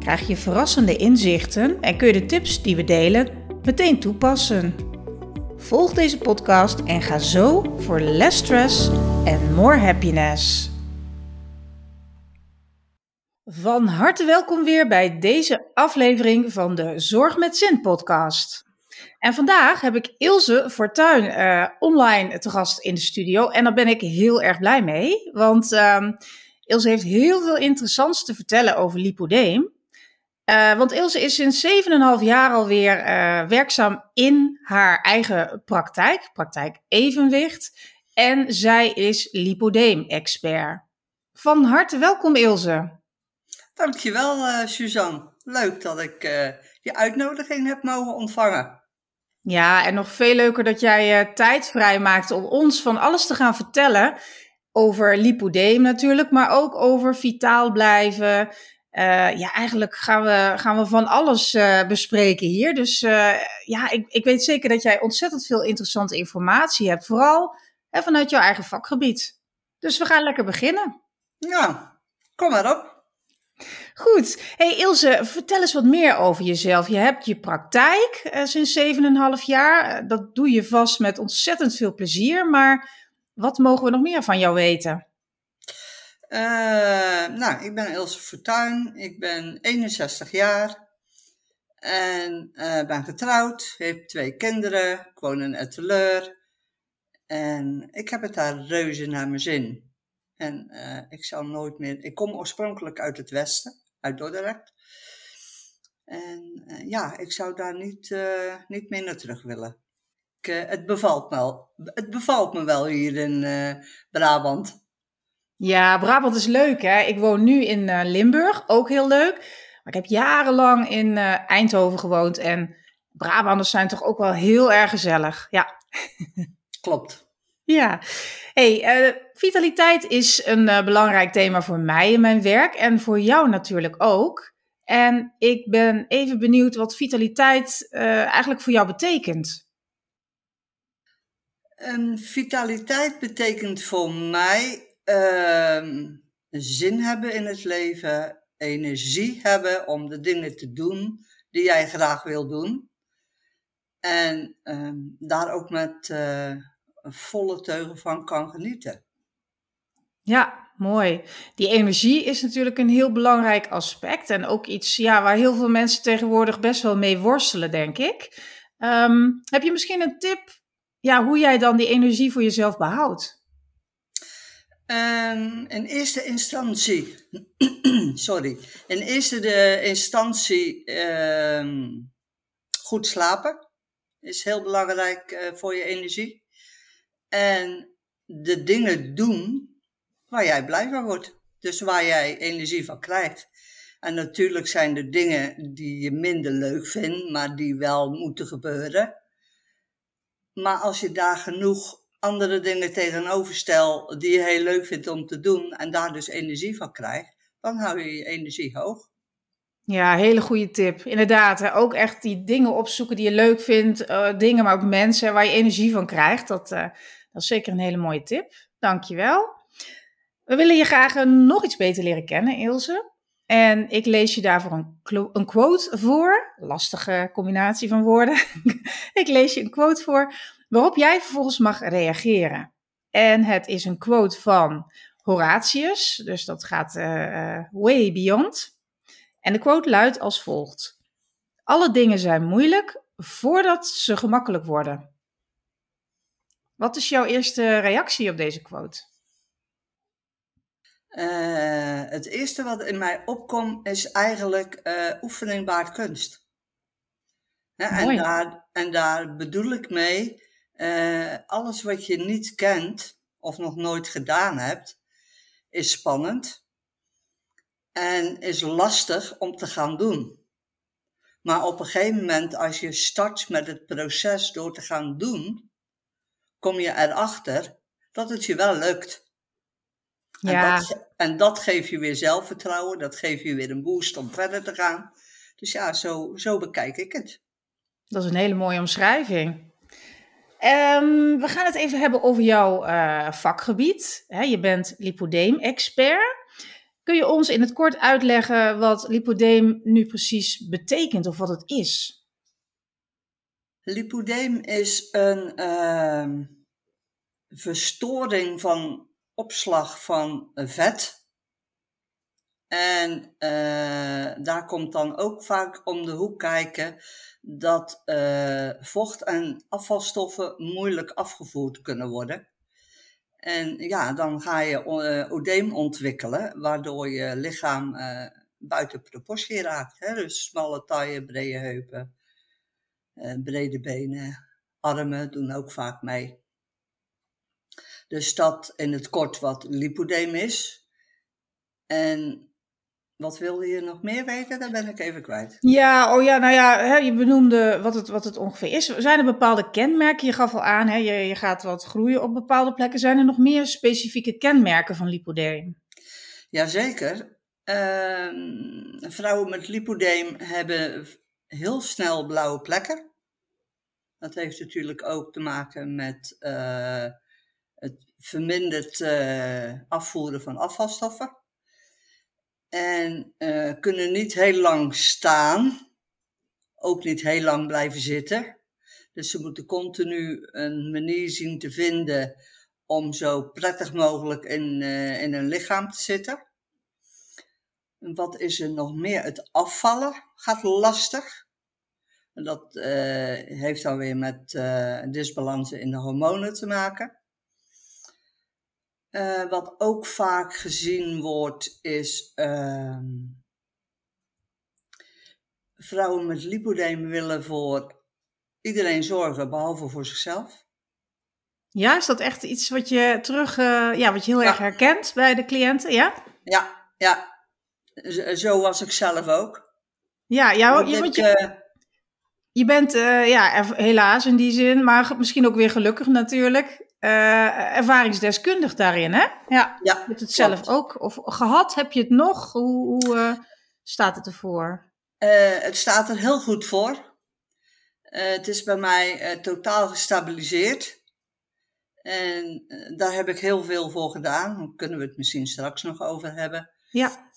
krijg je verrassende inzichten en kun je de tips die we delen meteen toepassen. Volg deze podcast en ga zo voor less stress en more happiness. Van harte welkom weer bij deze aflevering van de Zorg met Zin podcast. En vandaag heb ik Ilse Fortuin uh, online te gast in de studio. En daar ben ik heel erg blij mee. Want um, Ilse heeft heel veel interessants te vertellen over lipodeem. Uh, want Ilse is sinds 7,5 jaar alweer uh, werkzaam in haar eigen praktijk, praktijk Evenwicht. En zij is lipodeem-expert. Van harte welkom Ilse. Dankjewel uh, Suzanne. Leuk dat ik je uitnodiging heb mogen ontvangen. Ja, en nog veel leuker dat jij tijd vrijmaakt om ons van alles te gaan vertellen. Over lipodeem natuurlijk, maar ook over vitaal blijven, uh, ja, eigenlijk gaan we, gaan we van alles uh, bespreken hier. Dus uh, ja, ik, ik weet zeker dat jij ontzettend veel interessante informatie hebt. Vooral hè, vanuit jouw eigen vakgebied. Dus we gaan lekker beginnen. Ja, kom maar op. Goed. Hey Ilse, vertel eens wat meer over jezelf. Je hebt je praktijk sinds 7,5 jaar. dat doe je vast met ontzettend veel plezier. Maar wat mogen we nog meer van jou weten? Uh, nou, ik ben Ilse Fortuin, ik ben 61 jaar en uh, ben getrouwd, heb twee kinderen, ik woon in Etteleur en ik heb het daar reuze naar mijn zin. En uh, ik zal nooit meer, ik kom oorspronkelijk uit het westen, uit Dordrecht. En ja, ik zou daar niet, niet meer naar terug willen. Ik, het, bevalt me wel, het bevalt me wel hier in Brabant. Ja, Brabant is leuk hè. Ik woon nu in uh, Limburg, ook heel leuk. Maar ik heb jarenlang in uh, Eindhoven gewoond en Brabanders zijn toch ook wel heel erg gezellig. Ja. Klopt. Ja. Hey, uh, vitaliteit is een belangrijk thema voor mij in mijn werk en voor jou natuurlijk ook. En ik ben even benieuwd wat vitaliteit eigenlijk voor jou betekent. Um, vitaliteit betekent voor mij uh, zin hebben in het leven, energie hebben om de dingen te doen die jij graag wil doen. En uh, daar ook met uh, volle teugen van kan genieten. Ja, mooi. Die energie is natuurlijk een heel belangrijk aspect. En ook iets ja, waar heel veel mensen tegenwoordig best wel mee worstelen, denk ik. Um, heb je misschien een tip ja, hoe jij dan die energie voor jezelf behoudt? Um, in eerste instantie, sorry, in eerste de instantie um, goed slapen is heel belangrijk uh, voor je energie. En de dingen doen waar jij blij van wordt. Dus waar jij energie van krijgt. En natuurlijk zijn er dingen die je minder leuk vindt, maar die wel moeten gebeuren. Maar als je daar genoeg andere dingen tegenoverstel die je heel leuk vindt om te doen en daar dus energie van krijgt, dan hou je je energie hoog. Ja, hele goede tip. Inderdaad, ook echt die dingen opzoeken die je leuk vindt, uh, dingen, maar ook mensen waar je energie van krijgt. Dat, uh, dat is zeker een hele mooie tip. Dankjewel. We willen je graag uh, nog iets beter leren kennen, Ilse. En ik lees je daarvoor een, een quote voor. Lastige combinatie van woorden. ik lees je een quote voor waarop jij vervolgens mag reageren. En het is een quote van Horatius, dus dat gaat uh, way beyond. En de quote luidt als volgt: Alle dingen zijn moeilijk voordat ze gemakkelijk worden. Wat is jouw eerste reactie op deze quote? Uh, het eerste wat in mij opkomt is eigenlijk uh, oefening baart kunst. en, daar, en daar bedoel ik mee uh, alles wat je niet kent of nog nooit gedaan hebt, is spannend en is lastig om te gaan doen. Maar op een gegeven moment, als je start met het proces door te gaan doen, kom je erachter dat het je wel lukt. Ja. En, dat, en dat geeft je weer zelfvertrouwen, dat geeft je weer een boost om verder te gaan. Dus ja, zo, zo bekijk ik het. Dat is een hele mooie omschrijving. Ehm, we gaan het even hebben over jouw uh, vakgebied. je bent lipodeem-expert. Kun je ons in het kort uitleggen wat lipodeem nu precies betekent of wat het is? Lipodeem is een uh, verstoring van opslag van vet. En uh, daar komt dan ook vaak om de hoek kijken dat uh, vocht en afvalstoffen moeilijk afgevoerd kunnen worden. En ja, dan ga je uh, oedeem ontwikkelen, waardoor je lichaam buiten proportie raakt. Hè? Dus smalle taille, brede heupen, brede benen, armen doen ook vaak mee. Dus dat in het kort wat lipodeem is. En wat wilde je nog meer weten? Daar ben ik even kwijt. Ja, oh ja, nou ja, hè, je benoemde wat het, wat het ongeveer is. Zijn er bepaalde kenmerken? Je gaf al aan, hè, je, je gaat wat groeien op bepaalde plekken. Zijn er nog meer specifieke kenmerken van lipodeem? Jazeker. Uh, vrouwen met lipodeem hebben heel snel blauwe plekken. Dat heeft natuurlijk ook te maken met uh, het verminderd uh, afvoeren van afvalstoffen. En uh, kunnen niet heel lang staan, ook niet heel lang blijven zitten. Dus ze moeten continu een manier zien te vinden om zo prettig mogelijk in, uh, in hun lichaam te zitten. En wat is er nog meer? Het afvallen gaat lastig. Dat uh, heeft dan weer met disbalansen in de hormonen te maken. Uh, wat ook vaak gezien wordt, is uh, vrouwen met lipodeem willen voor iedereen zorgen, behalve voor zichzelf. Ja, is dat echt iets wat je terug, uh, ja, wat je heel ja. erg herkent bij de cliënten, ja? Ja, ja. Z zo was ik zelf ook. Ja, ja want je, je, je bent ja, helaas in die zin, maar misschien ook weer gelukkig natuurlijk uh, ervaringsdeskundig daarin, hè? Ja. ja hebt het zelf ook. Of gehad, heb je het nog? Hoe, hoe uh, staat het ervoor? Uh, het staat er heel goed voor. het is bij mij totaal gestabiliseerd. En daar heb ik heel veel voor gedaan. Daar kunnen we het misschien straks nog over hebben. Ja.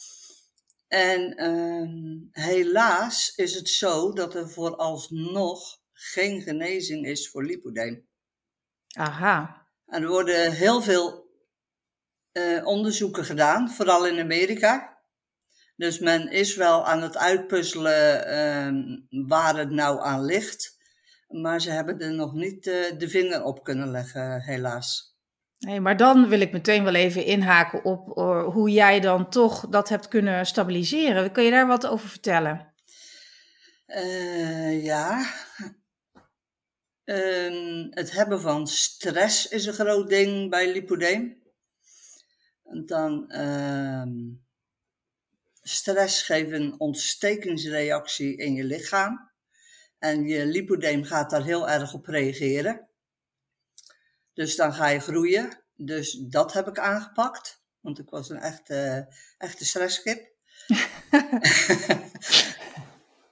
En ehm, helaas is het zo dat er vooralsnog geen genezing is voor lipodeem. Aha. Er worden heel veel uh, onderzoeken gedaan, vooral in Amerika. Dus men is wel aan het uitpuzzelen uh, waar het nou aan ligt. Maar ze hebben er nog niet uh, de vinger op kunnen leggen, helaas. Nee, maar dan wil ik meteen wel even inhaken op uh, hoe jij dan toch dat hebt kunnen stabiliseren. Kun je daar wat over vertellen? Uh, ja, Um, het hebben van stress is een groot ding bij lipodeem. En dan um, stress geeft een ontstekingsreactie in je lichaam. En je lipodeem gaat daar heel erg op reageren. Dus dan ga je groeien. Dus dat heb ik aangepakt. Want ik was een echte, echte stresskip.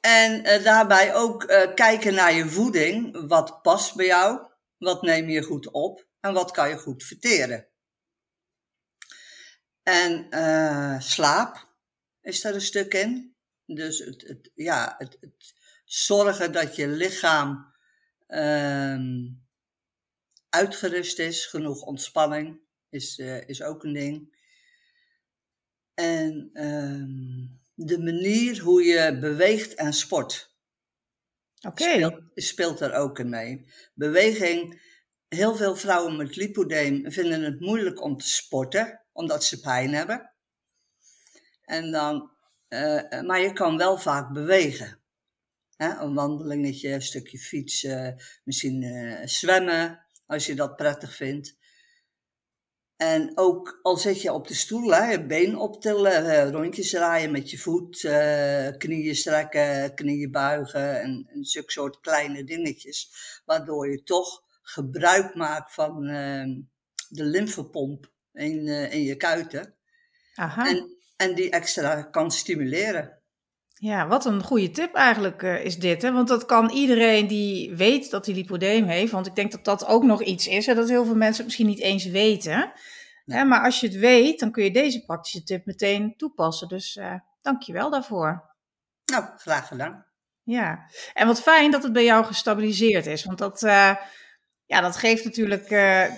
En uh, daarbij ook uh, kijken naar je voeding. Wat past bij jou? Wat neem je goed op? En wat kan je goed verteren? En uh, slaap is daar een stuk in. Dus het, het ja, het, het, zorgen dat je lichaam um, uitgerust is, genoeg ontspanning is, is ook een ding. En um, de manier hoe je beweegt en sport. Oké. Okay. Speelt, speelt er ook in mee. Beweging, heel veel vrouwen met lipodeem vinden het moeilijk om te sporten, omdat ze pijn hebben. En dan, uh, maar je kan wel vaak bewegen. Hè? Een wandelingetje, een stukje fietsen, misschien uh, zwemmen, als je dat prettig vindt. En ook al zit je op de stoel, hè, je been optillen, eh, rondjes draaien met je voet, eh, knieën strekken, knieën buigen en, en zulke soort kleine dingetjes. Waardoor je toch gebruik maakt van ehm, de lymfepomp in, eh, in je kuiten. Aha. En, en die extra kan stimuleren. Ja, wat een goede tip eigenlijk eh, is dit. Hè? Want dat kan iedereen die weet dat hij lipodeem heeft. Want ik denk dat dat ook nog iets is. Hè? Dat heel veel mensen het misschien niet eens weten. Hè? Maar als je het weet, dan kun je deze praktische tip meteen toepassen. Dus eh dank je wel daarvoor. Nou, graag gedaan. Ja, en wat fijn dat het bij jou gestabiliseerd is. Want dat, eh, ja, dat geeft natuurlijk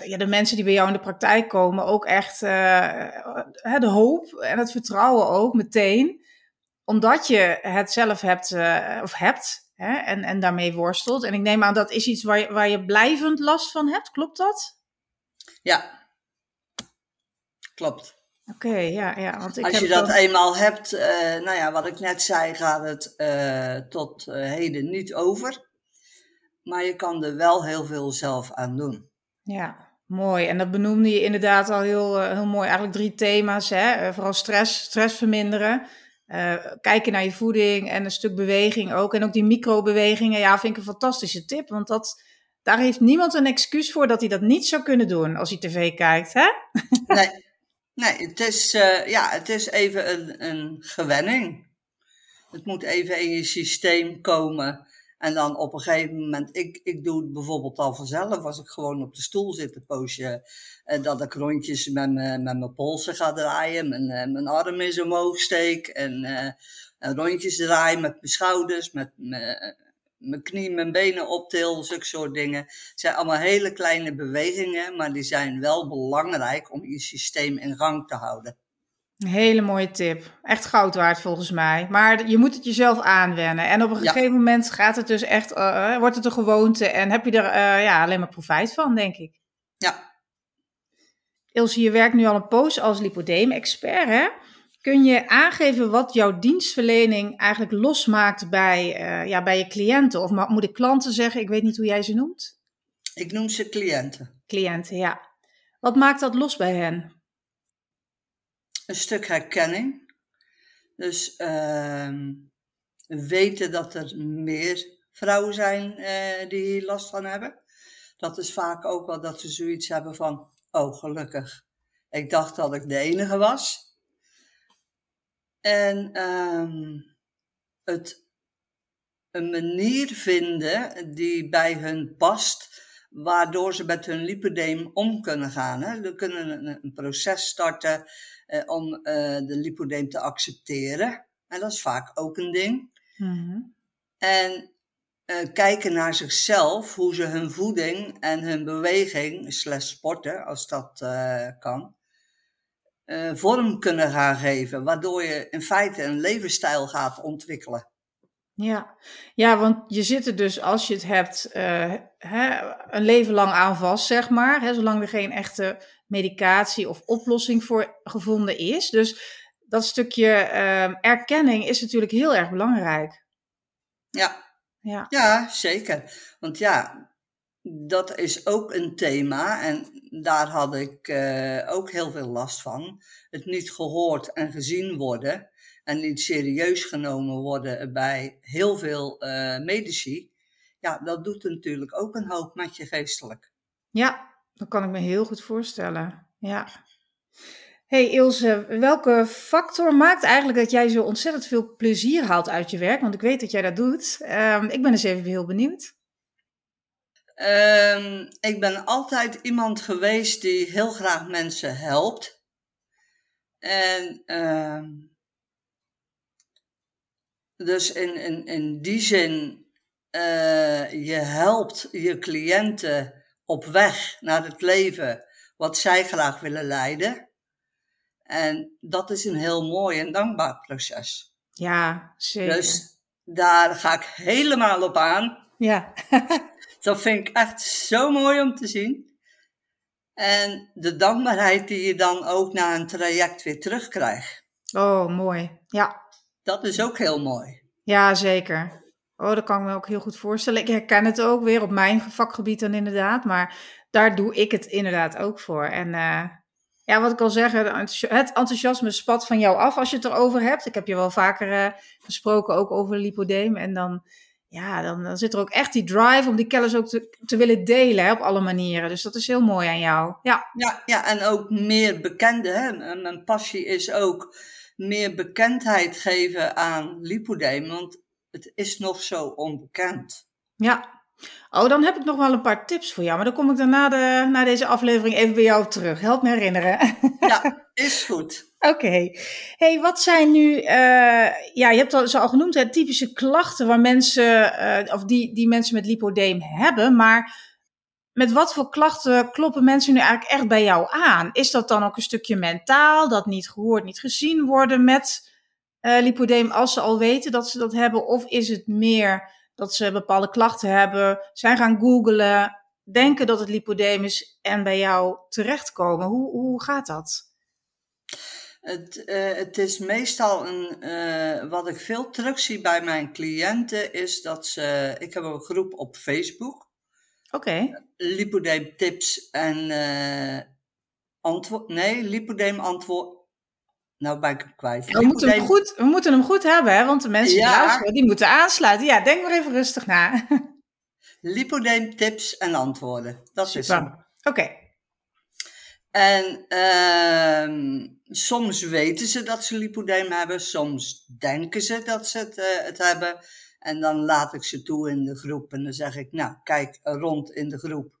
ja, de mensen die bij jou in de praktijk komen ook echt de hoop en het vertrouwen ook meteen. Omdat je het zelf hebt, eh, of hebt hè, en, en daarmee worstelt. En ik neem aan dat is iets waar je, waar je blijvend last van hebt, klopt dat? Ja, klopt. Oké, ja, ja. Want ik Als je dat dan- eenmaal hebt, eh, nou ja, wat ik net zei, gaat het eh, tot heden niet over. Maar je kan er wel heel veel zelf aan doen. Ja, mooi. En dat benoemde je inderdaad al heel, heel mooi. Eigenlijk drie thema's. Hè? Vooral stress, stress verminderen. Eh, kijken naar je voeding en een stuk beweging ook. En ook die microbewegingen, ja, vind ik een fantastische tip. Want dat, daar heeft niemand een excuus voor dat hij dat niet zou kunnen doen als hij tv kijkt. Hè? Nee, nee het, is, eh, ja, het is even een, een gewenning. Het moet even in je systeem komen. En dan op een gegeven moment, ik, ik doe het bijvoorbeeld al vanzelf. Als ik gewoon op de stoel zit, een poosje, eh, dat ik rondjes met mijn, met mijn polsen ga draaien. Mijn, eh, mijn arm eens omhoog steek. En, eh, rondjes draaien met mijn schouders, met mijn, mijn knie, mijn benen optil. Zulke soort dingen. Het zijn allemaal hele kleine bewegingen, maar die zijn wel belangrijk om je systeem in gang te houden. Een hele mooie tip. Echt goud waard volgens mij. Maar je moet het jezelf aanwennen. En op een Ja. gegeven moment gaat het dus echt, eh, eh, wordt het een gewoonte. En heb je er eh, ja, alleen maar profijt van, denk ik. Ja, Ilse, je werkt nu al een poos als lipodeem-expert. Hè? Kun je aangeven wat jouw dienstverlening eigenlijk losmaakt bij, ja, bij je cliënten? Of moet ik klanten zeggen? Ik weet niet hoe jij ze noemt. ik noem ze cliënten. Cliënten, ja. Wat maakt dat los bij hen? Een stuk herkenning. Dus ehm, weten dat er meer vrouwen zijn eh, die hier last van hebben. Dat is vaak ook wel dat ze zoiets hebben van, oh gelukkig. Ik dacht dat ik de enige was. En ehm, het een manier vinden die bij hun past, waardoor ze met hun lipodeem om kunnen gaan. Hè. Ze kunnen een, een proces starten eh, om eh, de lipodeem te accepteren. En dat is vaak ook een ding. Mhm. En eh, kijken naar zichzelf, hoe ze hun voeding en hun beweging, slash sporten, als dat eh, kan, eh, vorm kunnen gaan geven. Waardoor je in feite een levensstijl gaat ontwikkelen. Ja. ja, want je zit er dus als je het hebt eh, hè, een leven lang aan vast, zeg maar. Hè, zolang er geen echte medicatie of oplossing voor gevonden is. Dus dat stukje eh, erkenning is natuurlijk heel erg belangrijk. Ja, Ja, Ja, zeker. Want ja, dat is ook een thema en daar had ik eh, ook heel veel last van. Het niet gehoord en gezien worden en niet serieus genomen worden bij heel veel eh, medici. Ja, dat doet natuurlijk ook een hoop met je geestelijk. ja, dat kan ik me heel goed voorstellen. Ja. Hey Ilse, welke factor maakt eigenlijk dat jij zo ontzettend veel plezier haalt uit je werk? Want ik weet dat jij dat doet. Ehm, ik ben dus even heel benieuwd. Ehm, ik ben altijd iemand geweest die heel graag mensen helpt. En ehm, dus in, in, in die zin, eh, je helpt je cliënten op weg naar het leven wat zij graag willen leiden. En dat is een heel mooi en dankbaar proces. Ja, zeker. Dus daar ga ik helemaal op aan. Ja. Dat vind ik echt zo mooi om te zien. En de dankbaarheid die je dan ook na een traject weer terugkrijgt. Oh, mooi. Ja. Dat is ook heel mooi. Ja, zeker. Oh, dat kan ik me ook heel goed voorstellen. Ik herken het ook weer op mijn vakgebied dan inderdaad. Maar daar doe ik het inderdaad ook voor. En eh, Ja, wat ik al zeg, het enthousiasme spat van jou af als je het erover hebt. Ik heb je wel vaker uh, gesproken ook over lipodeem. En dan, ja, dan, dan, zit er ook echt die drive om die kennis ook te, te willen delen hè, op alle manieren. Dus dat is heel mooi aan jou. Ja, ja, ja en ook meer bekende. Hè? Mijn passie is ook meer bekendheid geven aan lipodeem. Want het is nog zo onbekend. Ja, Oh, dan heb ik nog wel een paar tips voor jou. Maar dan kom ik dan na, de, na deze aflevering even bij jou terug. Help me herinneren. Ja, is goed. Oké. Hey, wat zijn nu, uh, ja, je hebt het al, al genoemd, hè, typische klachten waar mensen, uh, of die, die mensen met lipodeem hebben. Maar met wat voor klachten kloppen mensen nu eigenlijk echt bij jou aan? Is dat dan ook een stukje mentaal, dat niet gehoord, niet gezien worden met uh, lipodeem als ze al weten dat ze dat hebben? Of is het meer dat ze bepaalde klachten hebben, zijn gaan googlen, denken dat het lipodeem is en bij jou terechtkomen. Hoe, hoe gaat dat? Het, uh, het is meestal een, uh, wat ik veel terugzie bij mijn cliënten, is dat ze, ik heb een groep op Facebook. Oké. Okay. Lipodeem tips en uh, antwoord, nee, lipodeem antwoord, nou ben ik hem kwijt. we, moeten hem goed, we moeten hem goed hebben, hè? want de mensen die luisteren, die moeten aansluiten. Ja, denk maar even rustig na. Lipodeem tips en antwoorden. Dat Super. is hem. Oké. En uh, soms weten ze dat ze lipodeem hebben, soms denken ze dat ze het, uh, het, hebben. En dan laat ik ze toe in de groep en dan zeg ik, nou, kijk rond in de groep.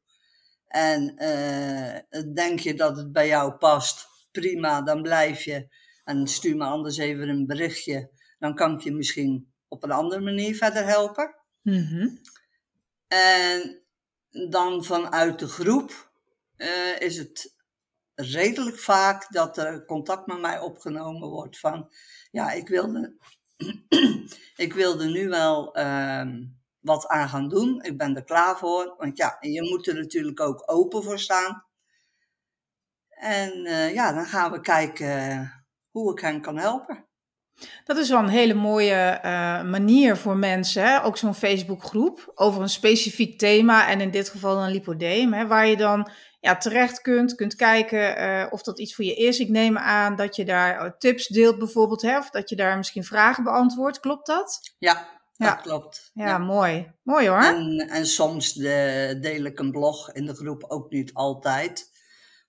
En uh, denk je dat het bij jou past, prima, dan blijf je. En stuur me anders even een berichtje. Dan kan ik je misschien op een andere manier verder helpen. Mm En dan vanuit de groep uh, is het redelijk vaak dat er contact met mij opgenomen wordt van ja, ik wilde, ik wilde nu wel uh, wat aan gaan doen. Ik ben er klaar voor. Want ja, je moet er natuurlijk ook open voor staan. En uh, ja, dan gaan we kijken hoe ik hen kan helpen. Dat is wel een hele mooie uh, manier voor mensen, hè? ook zo'n Facebookgroep, over een specifiek thema en in dit geval een lipodeem, hè? waar je dan ja, terecht kunt, kunt kijken uh, of dat iets voor je is. Ik neem aan dat je daar uh, tips deelt bijvoorbeeld, hè? of dat je daar misschien vragen beantwoordt. Klopt dat? Ja, dat klopt. Ja, ja, mooi. Mooi hoor. En, en soms de, deel ik een blog in de groep, ook niet altijd.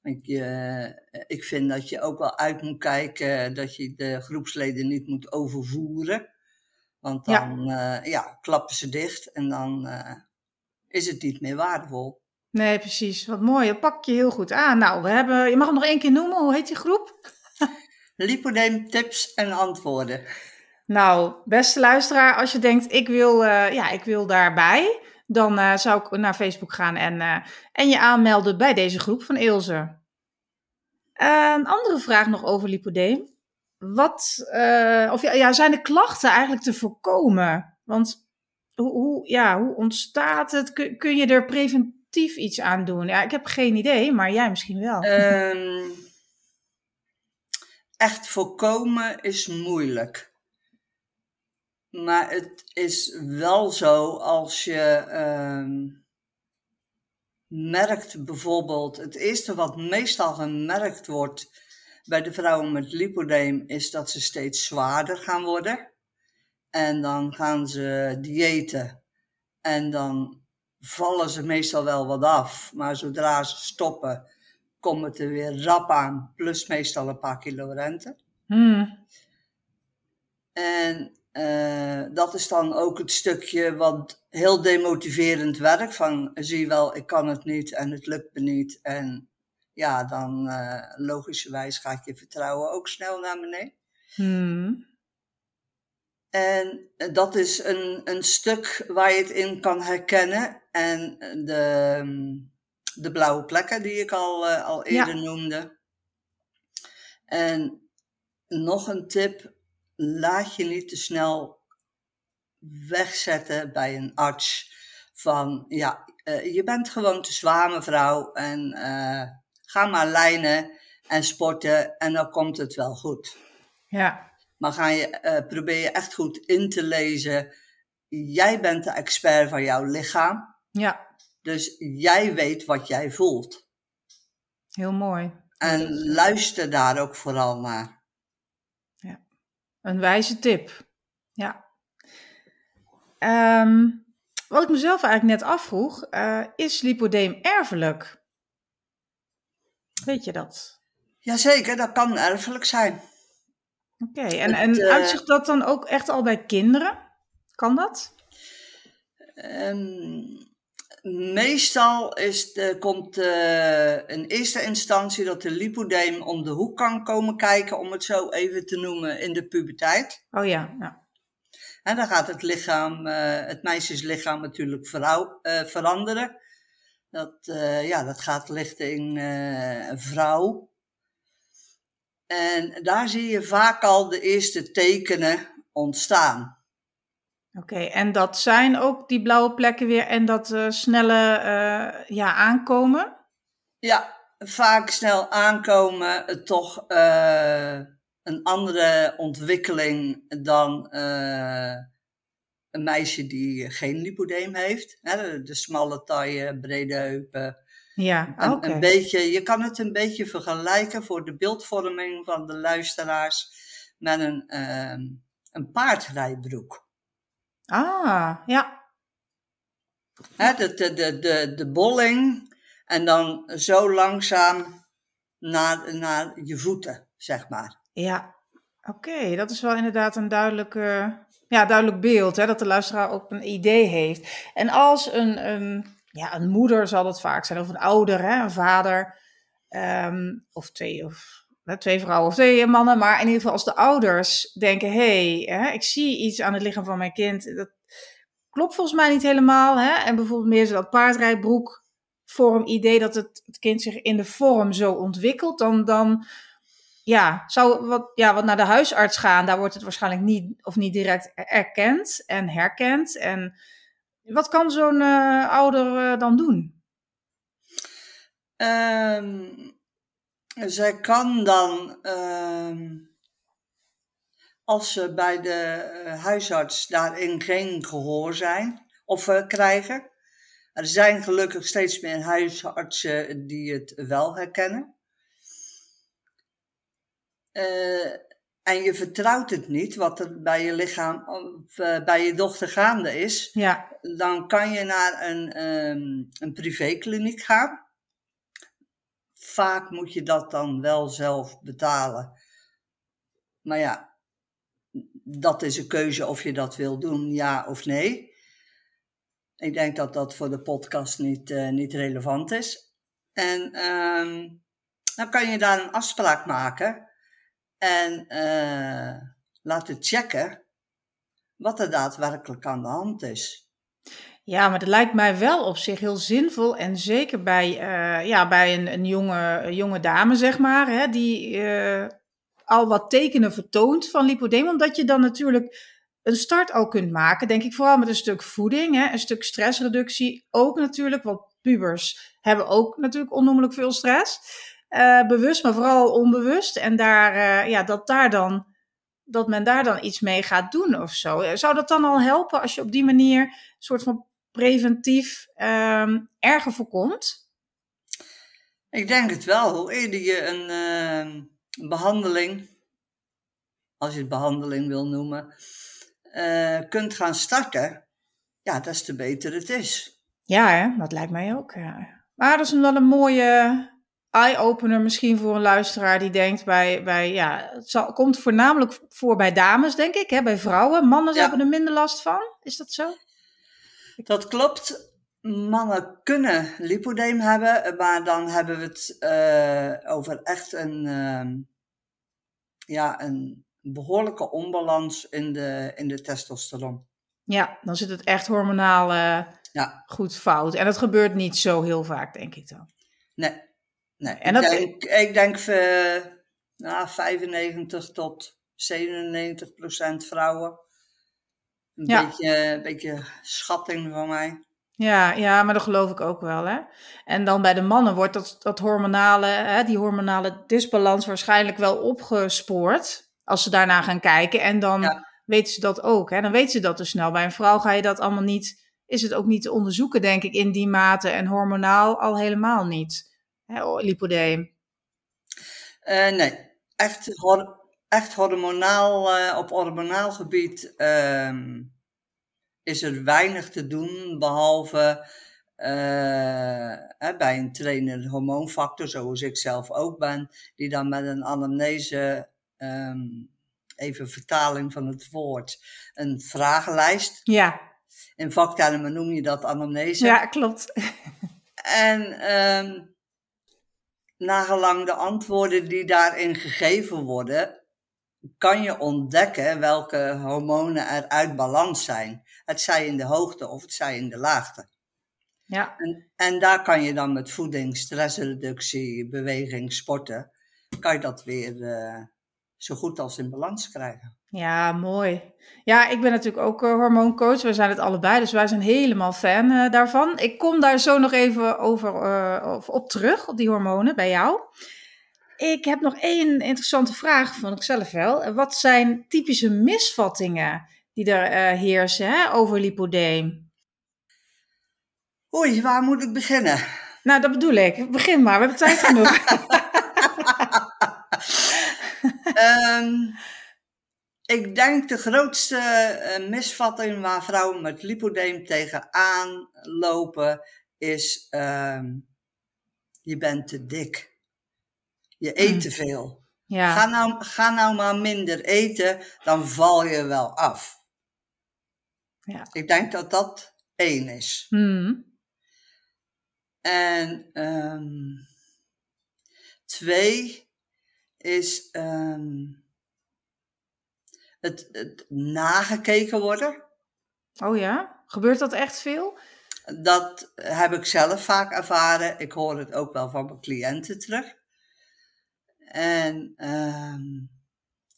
Ik, uh, ik vind dat je ook wel uit moet kijken dat je de groepsleden niet moet overvoeren. Want dan ja. Uh, ja klappen ze dicht en dan is het niet meer waardevol. Nee, precies. Wat mooi. Dat pak je heel goed aan. Nou, we hebben, je mag hem nog één keer noemen. Hoe heet die groep? Lipodeem tips en antwoorden. Nou, beste luisteraar, als je denkt, ik wil, ja, ik wil daarbij dan uh, zou ik naar Facebook gaan en, uh, en je aanmelden bij deze groep van Ilse. Een andere vraag nog over lipodeem. Wat, of ja, ja, zijn de klachten eigenlijk te voorkomen? Want hoe, hoe, ja, hoe ontstaat het? Kun, kun, je er preventief iets aan doen? Ja, ik heb geen idee, maar jij misschien wel. Um, echt voorkomen is moeilijk. Maar het is wel zo als je uh, merkt bijvoorbeeld, het eerste wat meestal gemerkt wordt bij de vrouwen met lipodeem is dat ze steeds zwaarder gaan worden. En dan gaan ze diëten en dan vallen ze meestal wel wat af. Maar zodra ze stoppen, komt het er weer rap aan, plus meestal een paar kilo rente. Hmm. En uh, dat is dan ook het stukje wat heel demotiverend werkt. Van zie je wel, ik kan het niet en het lukt me niet. En ja, dan uh, logischerwijs gaat je vertrouwen ook snel naar beneden. Hmm. En dat is een, een stuk waar je het in kan herkennen. En de, de blauwe plekken die ik al, uh, al eerder ja. noemde. En nog een tip laat je niet te snel wegzetten bij een arts. Van ja, uh, je bent gewoon te zwaar, mevrouw. En uh, ga maar lijnen en sporten en dan komt het wel goed. Ja. Maar ga je, uh, probeer je echt goed in te lezen. Jij bent de expert van jouw lichaam. Ja. Dus jij weet wat jij voelt. Heel mooi. En luister daar ook vooral naar. Ja, een wijze tip. Ja. Ehm, wat ik mezelf eigenlijk net afvroeg, uh, is lipodeem erfelijk? Weet je dat? Jazeker, dat kan erfelijk zijn. Oké, en, en uh, uitzicht dat dan ook echt al bij kinderen? Kan dat? Um, meestal is de, komt uh, in eerste instantie dat de lipodeem om de hoek kan komen kijken, om het zo even te noemen, in de puberteit. Oh ja, ja. En dan gaat het lichaam, uh, het meisjeslichaam natuurlijk vrouw, veranderen. Dat, ja, dat gaat richting vrouw. En daar zie je vaak al de eerste tekenen ontstaan. Oké, en dat zijn ook die blauwe plekken weer en dat uh, snelle uh, ja, aankomen? Ja, vaak snel aankomen, uh, toch een andere ontwikkeling dan een meisje die geen lipodeem heeft. Hè, de, de, smalle taille, brede heupen. Ja, oké. Okay. Een beetje, je kan het een beetje vergelijken voor de beeldvorming van de luisteraars met een, een paardrijbroek. Ah, ja. Hè, de, de, de, de, de bolling en dan zo langzaam naar, naar je voeten, zeg maar. Ja, oké. Dat is wel inderdaad een duidelijk, ja, duidelijk beeld, hè, dat de luisteraar ook een idee heeft. En als een, een, ja, een moeder zal het vaak zijn, of een ouder, hè, een vader, um, of twee of twee vrouwen of twee mannen, maar in ieder geval als de ouders denken: hé, hey, ik zie iets aan het lichaam van mijn kind, dat klopt volgens mij niet helemaal. Hè? En bijvoorbeeld meer zo dat paardrijbroek vorm idee dat het, het kind zich in de vorm zo ontwikkelt, dan, dan ja, zou wat, ja, wat naar de huisarts gaan, daar wordt het waarschijnlijk niet of niet direct erkend en herkend. En wat kan zo'n uh, ouder uh, dan doen? Um, zij kan dan, uh, als ze bij de uh, huisarts daarin geen gehoor zijn of uh, krijgen. Er zijn gelukkig steeds meer huisartsen die het wel herkennen. Eh, en je vertrouwt het niet, wat er bij je lichaam of bij je dochter gaande is. Ja. Dan kan je naar een, um, een privékliniek gaan vaak moet je dat dan wel zelf betalen. Maar ja, dat is een keuze of je dat wil doen, ja of nee. Ik denk dat dat voor de podcast niet, uh, niet relevant is. En um, dan kan je daar een afspraak maken en uh, laten checken wat er daadwerkelijk aan de hand is. Ja, maar dat lijkt mij wel op zich heel zinvol. En zeker bij, uh, ja, bij een, een jonge, jonge dame, zeg maar, hè, die uh, al wat tekenen vertoont van lipodeem. Omdat je dan natuurlijk een start al kunt maken, denk ik, vooral met een stuk voeding, hè, een stuk stressreductie. Ook natuurlijk, want pubers hebben ook natuurlijk onnoemelijk veel stress. Uh, bewust, maar vooral onbewust. En daar, ja, dat daar dan dat men daar dan iets mee gaat doen of zo. Zou dat dan al helpen als je op die manier een soort van preventief um, erger voorkomt? Ik denk het wel. Hoe eerder je een uh, behandeling, als je het behandeling wil noemen, kunt gaan starten, ja, des te beter het is. Ja, hè? dat lijkt mij ook. Ja. Maar dat is wel een mooie eye-opener misschien voor een luisteraar die denkt bij, bij ja, het zal, komt voornamelijk voor bij dames, denk ik, hè, bij vrouwen. Mannen ja. hebben er minder last van. Is dat zo? Dat klopt. Mannen kunnen lipodeem hebben, maar dan hebben we het uh, over echt een, uh, ja, een behoorlijke onbalans in de, in de testosteron. Ja, dan zit het echt hormonaal uh, ja. goed fout. En dat gebeurt niet zo heel vaak, denk ik dan. Nee, nee. En ik, dat... denk, ik denk uh, nou, 95 tot 97 procent vrouwen een, ja. beetje, een beetje schatting van mij. Ja, ja, maar dat geloof ik ook wel. Hè? En dan bij de mannen wordt dat, dat hormonale, hè, die hormonale disbalans waarschijnlijk wel opgespoord. Als ze daarna gaan kijken. En dan ja. weten ze dat ook. Hè? Dan weten ze dat dus snel. Bij een vrouw ga je dat allemaal niet. Is het ook niet te onderzoeken, denk ik, in die mate. En hormonaal al helemaal niet. Lipodeem. Eh, nee, echt, hor- echt hormonaal, eh, op hormonaal gebied ehm, is er weinig te doen, behalve eh, hè, bij een trainer hormoonfactor, zoals ik zelf ook ben, die dan met een anamnese, ehm, even vertaling van het woord, een vragenlijst. Ja, In vaktermen noem je dat anamnese. ja klopt. En ehm nagelang de antwoorden die daarin gegeven worden, kan je ontdekken welke hormonen er uit balans zijn. Het zij in de hoogte of het zij in de laagte. Ja, En, en daar kan je dan met voeding, stressreductie, beweging, sporten, kan je dat weer eh, zo goed als in balans krijgen. Ja, mooi. Ja, ik ben natuurlijk ook eh, hormooncoach. We zijn het allebei, dus wij zijn helemaal fan eh, daarvan. Ik kom daar zo nog even over eh, of op terug, op die hormonen bij jou. Ik heb nog één interessante vraag, vond ik zelf wel. Wat zijn typische misvattingen die er heersen hè, over lipodeem? Oei, waar moet ik beginnen? Nou, dat bedoel ik. Begin maar, we hebben tijd genoeg. Ehm, ik denk de grootste eh, misvatting waar vrouwen met lipodeem tegenaan lopen is ehm, je bent te dik. Je eet Mm. te veel. Ga Ja, nou, ga nou maar minder eten, dan val je wel af. ja. Ik denk dat dat één is. Hmm. En ehm, twee is ehm, het, het nagekeken worden. Oh ja? Gebeurt dat echt veel? Dat heb ik zelf vaak ervaren. Ik hoor het ook wel van mijn cliënten terug. En ehm,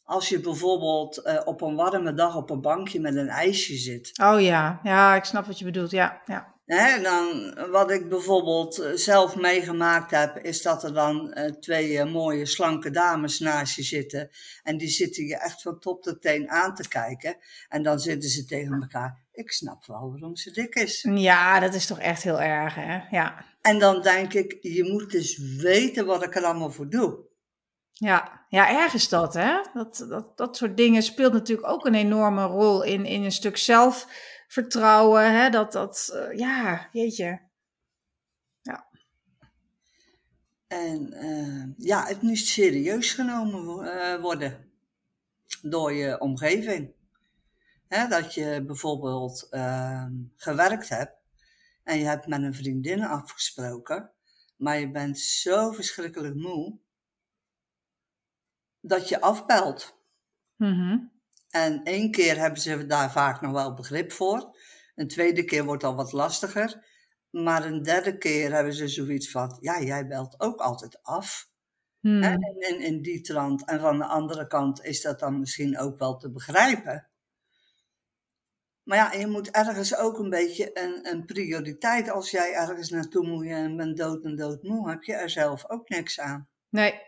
als je bijvoorbeeld eh, op een warme dag op een bankje met een ijsje zit. Oh ja, ja, ik snap wat je bedoelt. Ja, ja. Hè, dan, wat ik bijvoorbeeld eh, zelf meegemaakt heb, is dat er dan eh, twee eh, mooie slanke dames naast je zitten. En die zitten je echt van top tot teen aan te kijken. En dan zitten ze tegen elkaar. Ik snap wel waarom ze dik is. Ja, dat is toch echt heel erg, hè? Ja, En dan denk ik, je moet dus weten wat ik er allemaal voor doe. ja. ja erg is dat, hè? Dat, dat, dat soort dingen speelt natuurlijk ook een enorme rol in, in een stuk zelfvertrouwen, hè? Dat, dat, eh, ja, jeetje. En eh, ja, het moet serieus genomen eh, worden door je omgeving. Hè, dat je bijvoorbeeld ehm, gewerkt hebt en je hebt met een vriendin afgesproken, maar je bent zo verschrikkelijk moe dat je afbelt. Mhm. En één keer hebben ze daar vaak nog wel begrip voor. Een tweede keer wordt al wat lastiger. Maar een derde keer hebben ze zoiets van, ja, jij belt ook altijd af. Hmm. En in, in die trant. En van de andere kant is dat dan misschien ook wel te begrijpen. Maar ja, je moet ergens ook een beetje een, een prioriteit. Als jij ergens naartoe moet en bent dood en doodmoe, heb je er zelf ook niks aan. Nee,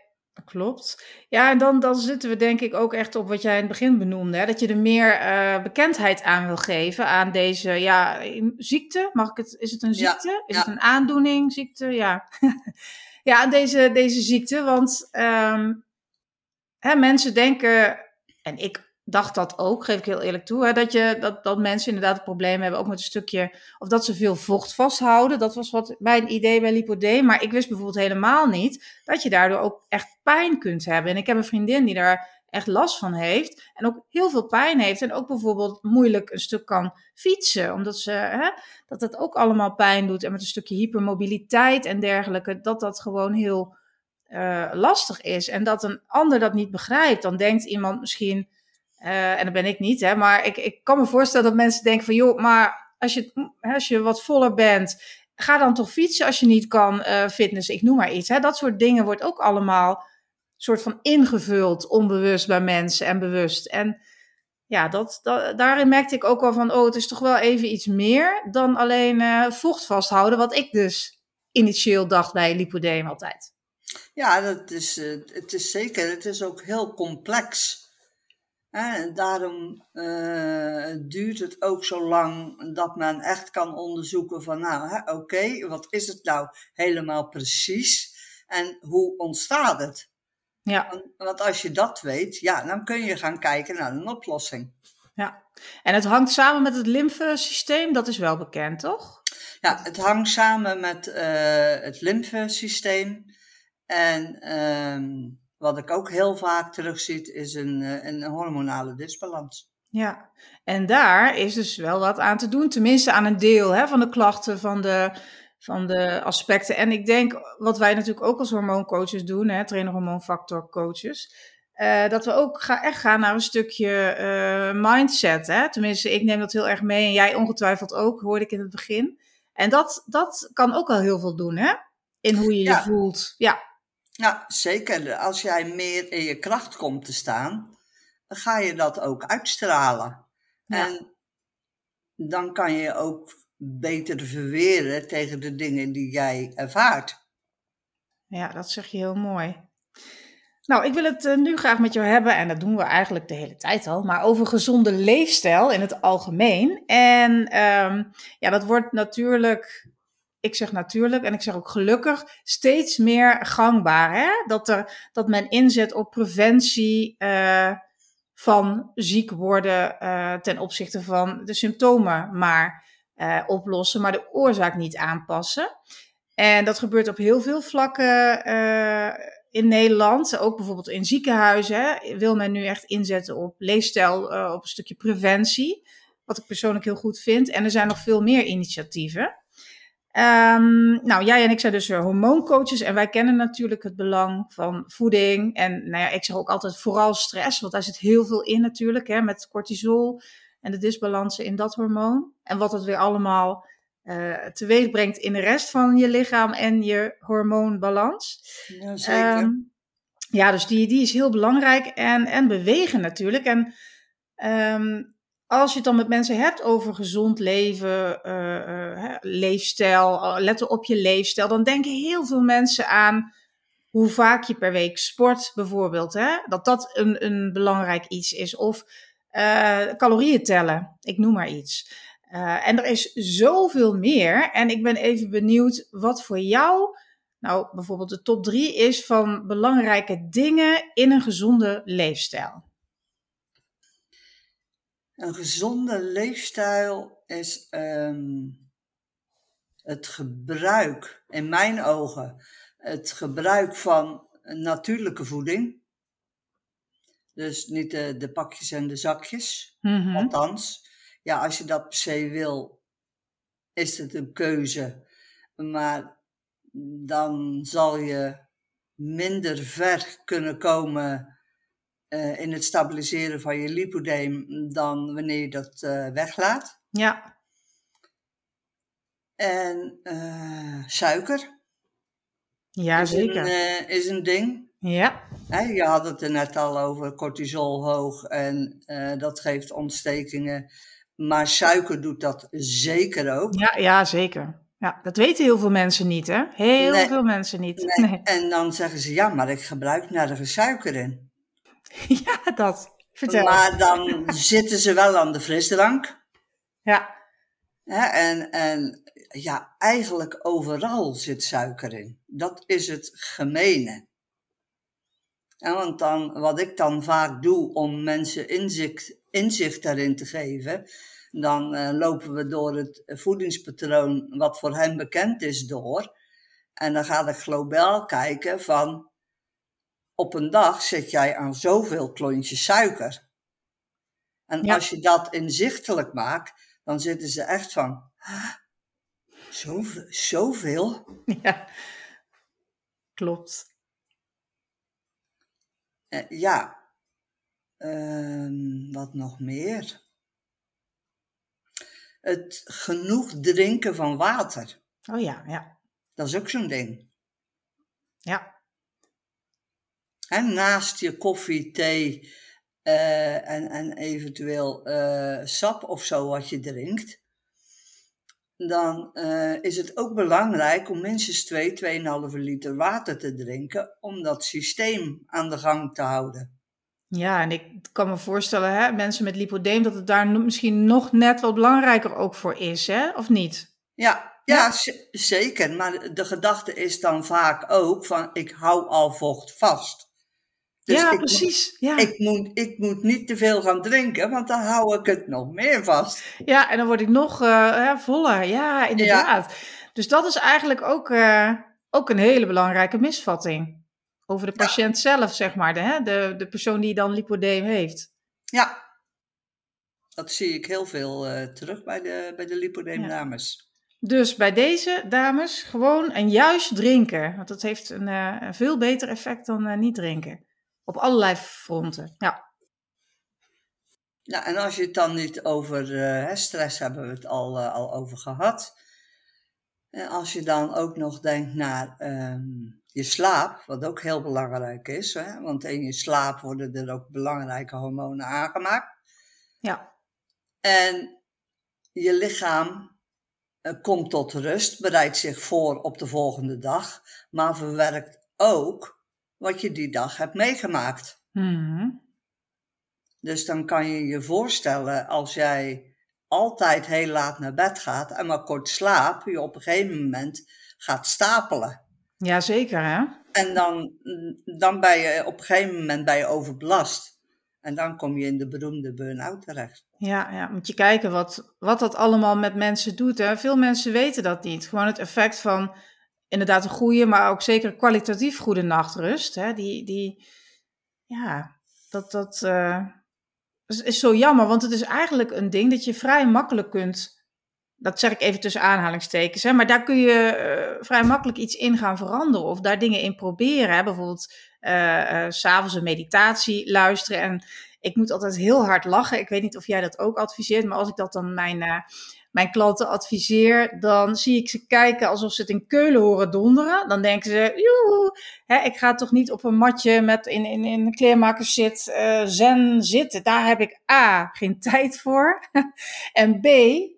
klopt. Ja, en dan, dan zitten we denk ik ook echt op wat jij in het begin benoemde. Hè? Dat je er meer eh, bekendheid aan wil geven aan deze ja, ziekte. Mag ik het, is het een Ja, ziekte? Is ja. het een aandoening? Ziekte? Ja. ja, aan deze, deze ziekte. Want ehm, hè, mensen denken, en ik dacht dat ook, geef ik heel eerlijk toe, hè, dat, je, dat, dat mensen inderdaad een probleem hebben, ook met een stukje, of dat ze veel vocht vasthouden. Dat was wat mijn idee bij lipodeem. Maar ik wist bijvoorbeeld helemaal niet dat je daardoor ook echt pijn kunt hebben. En ik heb een vriendin die daar echt last van heeft en ook heel veel pijn heeft en ook bijvoorbeeld moeilijk een stuk kan fietsen, omdat ze, hè, dat dat ook allemaal pijn doet en met een stukje hypermobiliteit en dergelijke, dat dat gewoon heel eh, lastig is en dat een ander dat niet begrijpt. Dan denkt iemand misschien, eh, en dat ben ik niet, hè, maar ik, ik kan me voorstellen dat mensen denken van, joh, maar als je, als je wat voller bent, ga dan toch fietsen als je niet kan eh fitness, ik noem maar iets. Hè. Dat soort dingen wordt ook allemaal soort van ingevuld, onbewust bij mensen en bewust. En ja, dat, daarin merkte ik ook wel van, oh, het is toch wel even iets meer dan alleen eh, vocht vasthouden, wat ik dus initieel dacht bij lipodeem altijd. Ja, dat is, het is zeker. Het is ook heel complex. En daarom eh, duurt het ook zo lang dat men echt kan onderzoeken van, nou, oké, wat is het nou helemaal precies en hoe ontstaat het? Ja. Want, want als je dat weet, ja, dan kun je gaan kijken naar een oplossing. Ja, en het hangt samen met het lymfesysteem, dat is wel bekend, toch? Ja, het hangt samen met uh, het lymfesysteem. En ehm, wat ik ook heel vaak terugzie, is een, eh, een hormonale disbalans. Ja, en daar is dus wel wat aan te doen, tenminste aan een deel hè, van de klachten, van de, van de aspecten. En ik denk, wat wij natuurlijk ook als hormooncoaches doen, hè, trainer hormoonfactorcoaches, uh, dat we ook ga, echt gaan naar een stukje uh, mindset. Hè? Tenminste, ik neem dat heel erg mee en jij ongetwijfeld ook, hoorde ik in het begin. En dat, dat kan ook al heel veel doen, hè? In hoe je je voelt. Ja. Ja, zeker. Als jij meer in je kracht komt te staan, dan ga je dat ook uitstralen. Ja. En dan kan je ook beter verweren tegen de dingen die jij ervaart. Ja, dat zeg je heel mooi. Nou, ik wil het uh, nu graag met jou hebben, en dat doen we eigenlijk de hele tijd al, maar over gezonde leefstijl in het algemeen. En um, ja, dat wordt natuurlijk, ik zeg natuurlijk en ik zeg ook gelukkig, steeds meer gangbaar. Hè? Dat, er, dat men inzet op preventie uh, van ziek worden uh, ten opzichte van de symptomen maar oplossen, maar de oorzaak niet aanpassen. En dat gebeurt op heel veel vlakken in Nederland, ook bijvoorbeeld in ziekenhuizen, wil men nu echt inzetten op leefstijl, op een stukje preventie. Wat ik persoonlijk heel goed vind. En er zijn nog veel meer initiatieven. Um, nou, jij en ik zijn dus hormooncoaches en wij kennen natuurlijk het belang van voeding. En nou ja, ik zeg ook altijd vooral stress, want daar zit heel veel in natuurlijk, hè, met cortisol en de disbalansen in dat hormoon. En wat het weer allemaal uh, teweeg brengt in de rest van je lichaam en je hormoonbalans. Ja, zeker. Um, ja, dus die, die is heel belangrijk. En, en bewegen natuurlijk. En um, als je het dan met mensen hebt over gezond leven, uh, uh, leefstijl, letten op je leefstijl, dan denken heel veel mensen aan hoe vaak je per week sport, bijvoorbeeld. Hè? Dat dat een, een belangrijk iets is. Of calorieën tellen, ik noem maar iets. En er is zoveel meer. En ik ben even benieuwd wat voor jou, nou bijvoorbeeld de top drie is van belangrijke dingen in een gezonde leefstijl. Een gezonde leefstijl is um, het gebruik, in mijn ogen, het gebruik van natuurlijke voeding. Dus niet de, de pakjes en de zakjes, mm -hmm. althans ja, als je dat per se wil, is het een keuze. Maar dan zal je minder ver kunnen komen uh, in het stabiliseren van je lipodeem dan wanneer je dat uh, weglaat. Ja. En uh, suiker. Ja, is zeker. Een, is een ding. Ja. He, je had het er net al over cortisol hoog en dat geeft ontstekingen. Maar suiker doet dat zeker ook. Ja, ja zeker. Ja, dat weten heel veel mensen niet, hè? Heel nee, veel mensen niet. Nee. Nee. En dan zeggen ze, ja, maar ik gebruik nergens suiker in. Ja, dat. Vertel. Maar dan zitten ze wel aan de frisdrank. Ja. En, en ja, eigenlijk overal zit suiker in. Dat is het gemene. En want dan, wat ik dan vaak doe om mensen inzicht, inzicht daarin te geven, dan uh, lopen we door het voedingspatroon wat voor hen bekend is door. En dan ga ik globaal kijken van op een dag zit jij aan zoveel klontjes suiker. En ja. als je dat inzichtelijk maakt, dan zitten ze echt van, zoveel? zoveel? Ja, klopt. Uh, ja, uh, wat nog meer? het genoeg drinken van water. Oh ja, ja. Dat is ook zo'n ding. Ja. En naast je koffie, thee uh, en, en eventueel uh, sap of zo wat je drinkt, dan uh, is het ook belangrijk om minstens 2, 2,5 liter water te drinken om dat systeem aan de gang te houden. Ja, en ik kan me voorstellen, hè, mensen met lipodeem, dat het daar misschien nog net wat belangrijker ook voor is, hè? of niet? Ja, ja, ja. zeker. Maar de gedachte is dan vaak ook van, ik hou al vocht vast. Dus ja, ik, precies. Ja. Ik, moet, ik moet niet te veel gaan drinken, want dan hou ik het nog meer vast. ja, en dan word ik nog eh, voller. Ja, inderdaad. Dus dat is eigenlijk ook, eh, ook een hele belangrijke misvatting. Over de patiënt zelf, zeg maar. De, hè? De, de persoon die dan lipodeem heeft. Ja, dat zie ik heel veel uh, terug bij de, bij de lipodeemdames. Dus bij deze dames gewoon en juist drinken. Want dat heeft een, een veel beter effect dan niet drinken. Op allerlei fronten, ja. Ja, en als je het dan niet over uh, stress hebben we het al, al over gehad. En als je dan ook nog denkt naar um, je slaap, wat ook heel belangrijk is. Hè? Want in je slaap worden er ook belangrijke hormonen aangemaakt. Ja. En je lichaam komt tot rust, bereidt zich voor op de volgende dag, maar verwerkt ook wat je die dag hebt meegemaakt. Mm-hmm. Dus dan kan je je voorstellen als jij altijd heel laat naar bed gaat en maar kort slaapt, je op een gegeven moment gaat stapelen. Jazeker, hè? En dan, dan ben je op een gegeven moment ben je overbelast. En dan kom je in de beroemde burn-out terecht. Ja, ja, moet je kijken wat, wat dat allemaal met mensen doet. Hè? Veel mensen weten dat niet. Gewoon het effect van inderdaad een goede, maar ook zeker kwalitatief goede nachtrust. Hè? Die, die, ja, dat, dat uh, is, zo jammer, want het is eigenlijk een ding dat je vrij makkelijk kunt dat zeg ik even tussen aanhalingstekens. Hè, maar daar kun je uh, vrij makkelijk iets in gaan veranderen. Of daar dingen in proberen. Hè. Bijvoorbeeld uh, uh, s'avonds een meditatie luisteren. En ik moet altijd heel hard lachen. Ik weet niet of jij dat ook adviseert. Maar als ik dat dan mijn, mijn klanten adviseer. Dan zie ik ze kijken alsof ze het in Keulen horen donderen. Dan denken ze, hè, ik ga toch niet op een matje met in, in, in een kleermakers zit, zen zitten. Daar heb ik A, geen tijd voor. en B,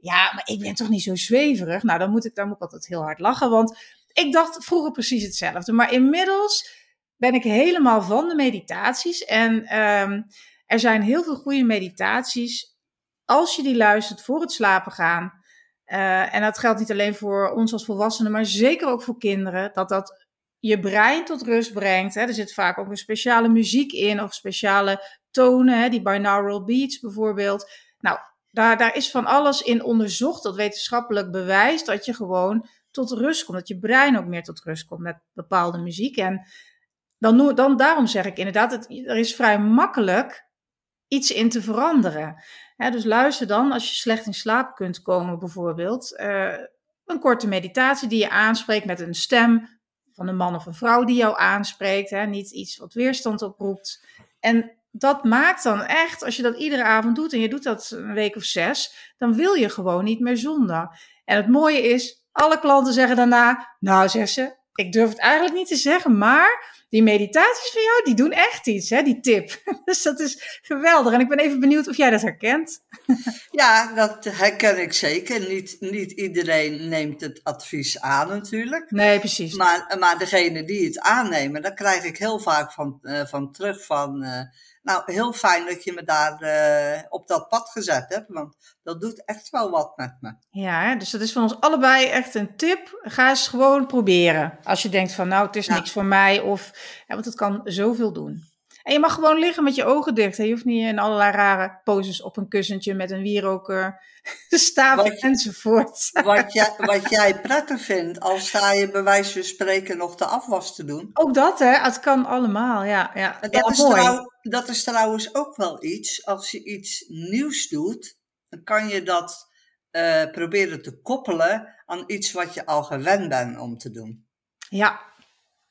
ja, maar ik ben toch niet zo zweverig. Nou, dan moet ik, dan moet ik altijd heel hard lachen. Want ik dacht vroeger precies hetzelfde. Maar inmiddels ben ik helemaal van de meditaties. En um, er zijn heel veel goede meditaties. Als je die luistert voor het slapen gaan. Uh, en dat geldt niet alleen voor ons als volwassenen, maar zeker ook voor kinderen. Dat dat je brein tot rust brengt. Hè. Er zit vaak ook een speciale muziek in of speciale tonen, hè, die binaural beats bijvoorbeeld. Nou, daar, daar is van alles in onderzocht, dat wetenschappelijk bewijst dat je gewoon tot rust komt. Dat je brein ook meer tot rust komt met bepaalde muziek. En dan, dan daarom zeg ik inderdaad, het, er is vrij makkelijk iets in te veranderen. Dus luister dan, als je slecht in slaap kunt komen bijvoorbeeld, uh, een korte meditatie die je aanspreekt met een stem van een man of een vrouw die jou aanspreekt. Niet iets wat weerstand oproept. En dat maakt dan echt, als je dat iedere avond doet en je doet dat een week of zes, dan wil je gewoon niet meer zonder. En het mooie is, alle klanten zeggen daarna, nou zeggen ze, ik durf het eigenlijk niet te zeggen, maar die meditaties van jou, die doen echt iets, hè, die tip. Dus dat is geweldig. En ik ben even benieuwd of jij dat herkent. Ja, dat herken ik zeker. Niet, niet iedereen neemt het advies aan natuurlijk. Nee, precies. Maar, maar degene die het aannemen, daar krijg ik heel vaak van, uh, van terug van... Uh, nou, heel fijn dat je me daar uh, op dat pad gezet hebt, want dat doet echt wel wat met me. Ja, dus dat is van ons allebei echt een tip. Ga eens gewoon proberen. Als je denkt van, nou, het is ja. niks voor mij, of, ja, want het kan zoveel doen. En je mag gewoon liggen met je ogen dicht. Je hoeft niet in allerlei rare poses op een kussentje met een wieroker, staaf enzovoort. Wat jij, wat jij prettig vindt, al sta je bij wijze van spreken nog de afwas te doen. Ook dat, hè? Het kan allemaal, ja. ja. Dat, ja, is trouw, dat is trouwens ook wel iets, als je iets nieuws doet, dan kan je dat uh, proberen te koppelen aan iets wat je al gewend bent om te doen. Ja,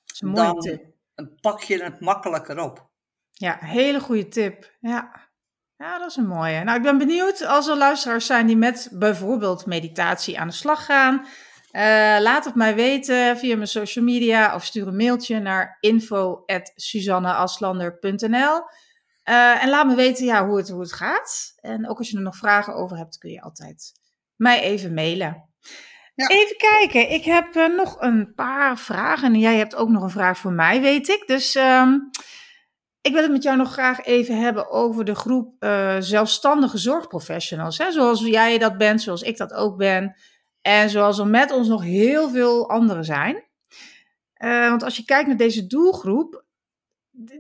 dat is een mooie dan pak je het makkelijker op. Ja, hele goede tip. Ja. ja, dat is een mooie. Nou, ik ben benieuwd als er luisteraars zijn die met bijvoorbeeld meditatie aan de slag gaan. Uh, laat het mij weten via mijn social media of stuur een mailtje naar info.suzanneaslander.nl uh, En laat me weten ja, hoe, het, hoe het gaat. En ook als je er nog vragen over hebt, kun je altijd mij even mailen. Ja. Even kijken, ik heb uh, nog een paar vragen. En jij hebt ook nog een vraag voor mij, weet ik. Dus um, ik wil het met jou nog graag even hebben over de groep uh, zelfstandige zorgprofessionals. Hè? Zoals jij dat bent, zoals ik dat ook ben. En zoals er met ons nog heel veel anderen zijn. Uh, want als je kijkt naar deze doelgroep,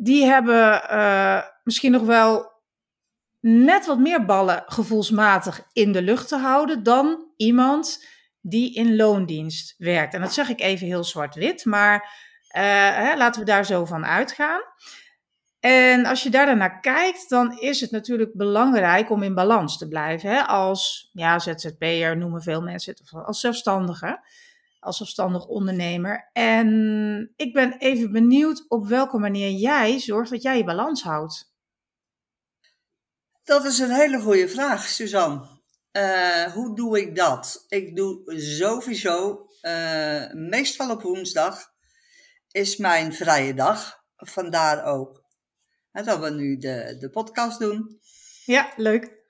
die hebben uh, misschien nog wel net wat meer ballen gevoelsmatig in de lucht te houden dan iemand die in loondienst werkt. En dat zeg ik even heel zwart-wit, maar hè, laten we daar zo van uitgaan. En als je daar naar kijkt, dan is het natuurlijk belangrijk om in balans te blijven. Hè? Als ja, ZZP'er noemen veel mensen het, of als zelfstandige, als zelfstandig ondernemer. En ik ben even benieuwd op welke manier jij zorgt dat jij je balans houdt. Dat is een hele goede vraag, Suzanne. Uh, hoe doe ik dat? Ik doe sowieso, uh, meestal op woensdag, is mijn vrije dag. Vandaar ook dat we nu de, de podcast doen. Ja, leuk.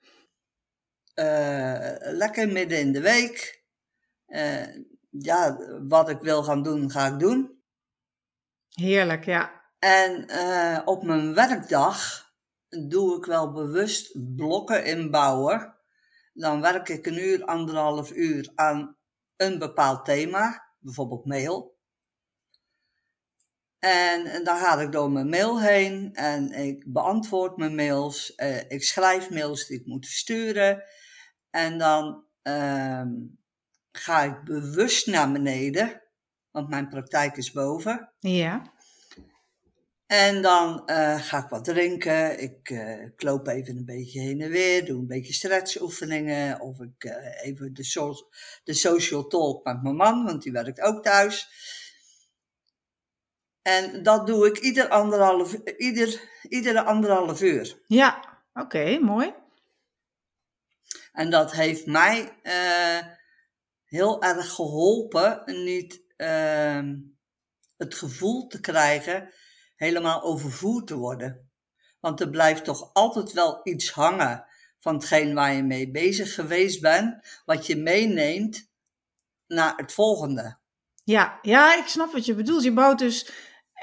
Uh, lekker midden in de week. Uh, ja, wat ik wil gaan doen, ga ik doen. Heerlijk, ja. En uh, op mijn werkdag doe ik wel bewust blokken inbouwen. Dan werk ik een uur, anderhalf uur aan een bepaald thema, bijvoorbeeld mail. En, dan ga ik door mijn mail heen en ik beantwoord mijn mails. Uh, ik schrijf mails die ik moet versturen. En dan uh, ga ik bewust naar beneden, want mijn praktijk is boven. Ja. En dan uh, ga ik wat drinken. Ik, uh, ik, loop even een beetje heen en weer, doe een beetje stretchoefeningen. Of ik even de, so de social talk met mijn man, want die werkt ook thuis. En dat doe ik ieder anderhalf, ieder, iedere anderhalf uur. Ja, oké, mooi. En dat heeft mij uh, heel erg geholpen niet uh, het gevoel te krijgen helemaal overvoerd te worden. Want er blijft toch altijd wel iets hangen van hetgeen waar je mee bezig geweest bent, wat je meeneemt naar het volgende. Ja, ja, ik snap wat je bedoelt. Je bouwt dus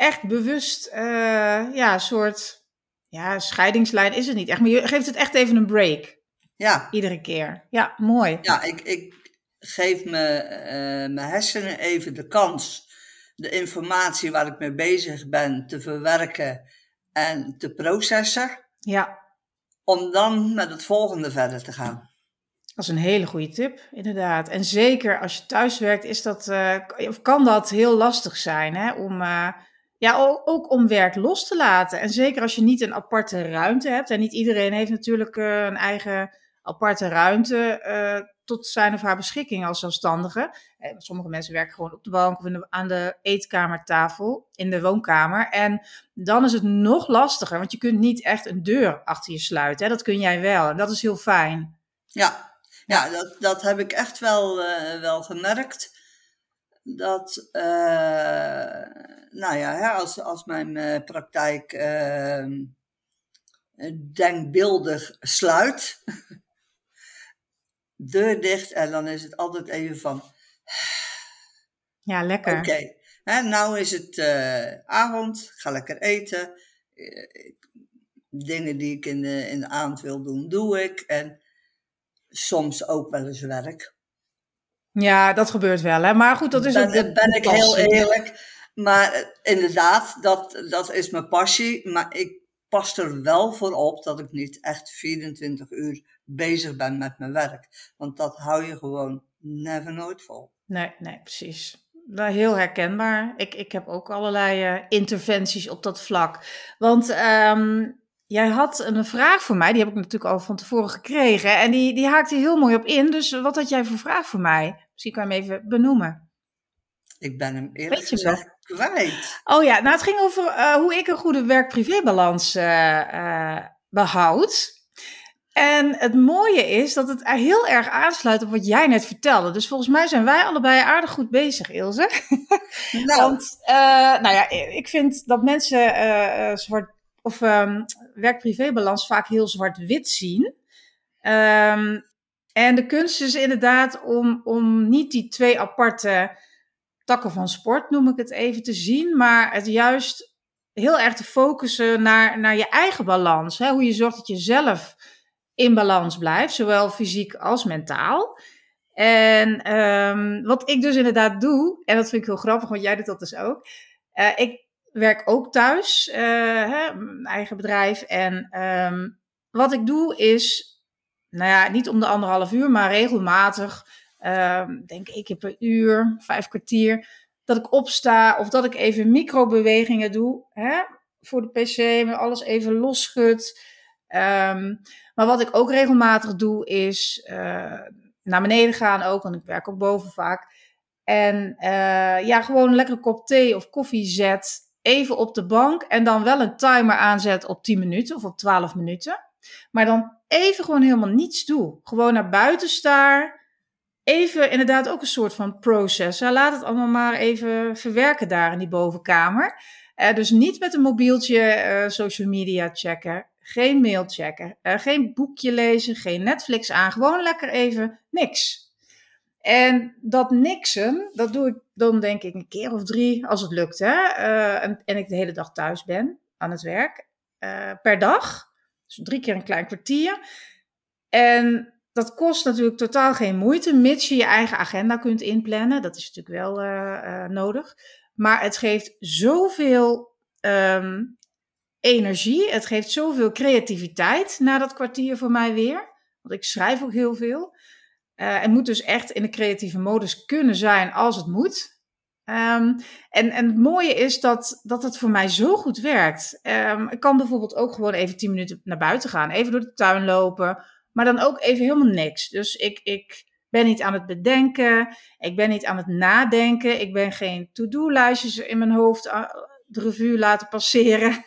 echt bewust, uh, ja, soort ja, scheidingslijn is het niet echt. Maar je geeft het echt even een break. Ja. Iedere keer. Ja, mooi. Ja, ik, ik geef me, uh, mijn hersenen even de kans de informatie waar ik mee bezig ben te verwerken en te processen. Ja. Om dan met het volgende verder te gaan. Dat is een hele goede tip, inderdaad. En zeker als je thuis werkt, is dat, uh, of kan dat heel lastig zijn hè, om ja, ook om werk los te laten. En zeker als je niet een aparte ruimte hebt. En niet iedereen heeft natuurlijk uh, een eigen aparte ruimte uh, tot zijn of haar beschikking als zelfstandige. Eh, sommige mensen werken gewoon op de bank of de, aan de eetkamertafel in de woonkamer. En dan is het nog lastiger, want je kunt niet echt een deur achter je sluiten. Hè? Dat kun jij wel en dat is heel fijn. Ja, ja dat, dat heb ik echt wel, uh, wel gemerkt dat, nou ja, hè, als, als mijn uh, praktijk uh, denkbeeldig sluit, deur dicht en dan is het altijd even van. Ja, lekker. Oké, okay. nou is het avond, ga lekker eten. dingen die ik in de, in de avond wil doen, doe ik. En soms ook wel eens werk. Ja, dat gebeurt wel. Hè? Maar goed, dat is ben, ook. Ben ik heel eerlijk. Maar eh, inderdaad, dat, dat is mijn passie. Maar ik pas er wel voor op dat ik niet echt 24 uur bezig ben met mijn werk. Want dat hou je gewoon never nooit vol. Nee, nee, precies. Heel herkenbaar. Ik, ik heb ook allerlei uh, interventies op dat vlak. Want um, Jij had een vraag voor mij, die heb ik natuurlijk al van tevoren gekregen. En die, die haakte heel mooi op in. Dus wat had jij voor vraag voor mij? Misschien kan je hem even benoemen. Ik ben hem eerlijk gezegd kwijt. Oh ja, nou het ging over uh, hoe ik een goede werk-privébalans uh, uh, behoud. En het mooie is dat het heel erg aansluit op wat jij net vertelde. Dus volgens mij zijn wij allebei aardig goed bezig, Ilse. Nou. Want, nou ja, ik vind dat mensen zwart of um, werk-privébalans vaak heel zwart-wit zien. Um, en de kunst is inderdaad om, om niet die twee aparte takken van sport, noem ik het even, te zien, maar het juist heel erg te focussen naar, naar je eigen balans. Hè? Hoe je zorgt dat je zelf in balans blijft, zowel fysiek als mentaal. En um, wat ik dus inderdaad doe, en dat vind ik heel grappig, want jij doet dat dus ook. Uh, ik werk ook thuis, uh, hè, mijn eigen bedrijf. En um, wat ik doe is, nou ja, niet om de anderhalf uur, maar regelmatig, uh, denk ik keer per uur, vijf kwartier, dat ik opsta of dat ik even microbewegingen doe hè, voor de pc, me alles even losschud. Um, maar wat ik ook regelmatig doe is uh, naar beneden gaan ook, want ik werk ook boven vaak. En uh, ja, gewoon een lekkere kop thee of koffie zet, even op de bank en dan wel een timer aanzet op 10 minuten of op 12 minuten. Maar dan even gewoon helemaal niets doe. Gewoon naar buiten staar. Even inderdaad ook een soort van proces. Laat het allemaal maar even verwerken daar in die bovenkamer. Uh, dus niet met een mobieltje uh, social media checken. Geen mail checken. Uh, geen boekje lezen. Geen Netflix aan. Gewoon lekker even niks. En dat niksen, dat doe ik dan denk ik een keer of drie, als het lukt. Hè? en, en ik de hele dag thuis ben aan het werk. per dag. Dus drie keer een klein kwartier. En dat kost natuurlijk totaal geen moeite, mits je je eigen agenda kunt inplannen. Dat is natuurlijk wel uh, uh, nodig. Maar het geeft zoveel um, energie, het geeft zoveel creativiteit na dat kwartier voor mij weer. Want ik schrijf ook heel veel. En moet dus echt in de creatieve modus kunnen zijn als het moet. Um, en, en het mooie is dat, dat het voor mij zo goed werkt. Um, ik kan bijvoorbeeld ook gewoon even 10 minuten naar buiten gaan, even door de tuin lopen, maar dan ook even helemaal niks. Dus ik, ik ben niet aan het bedenken, ik ben niet aan het nadenken, ik ben geen to-do-lijstjes in mijn hoofd uh, de revue laten passeren.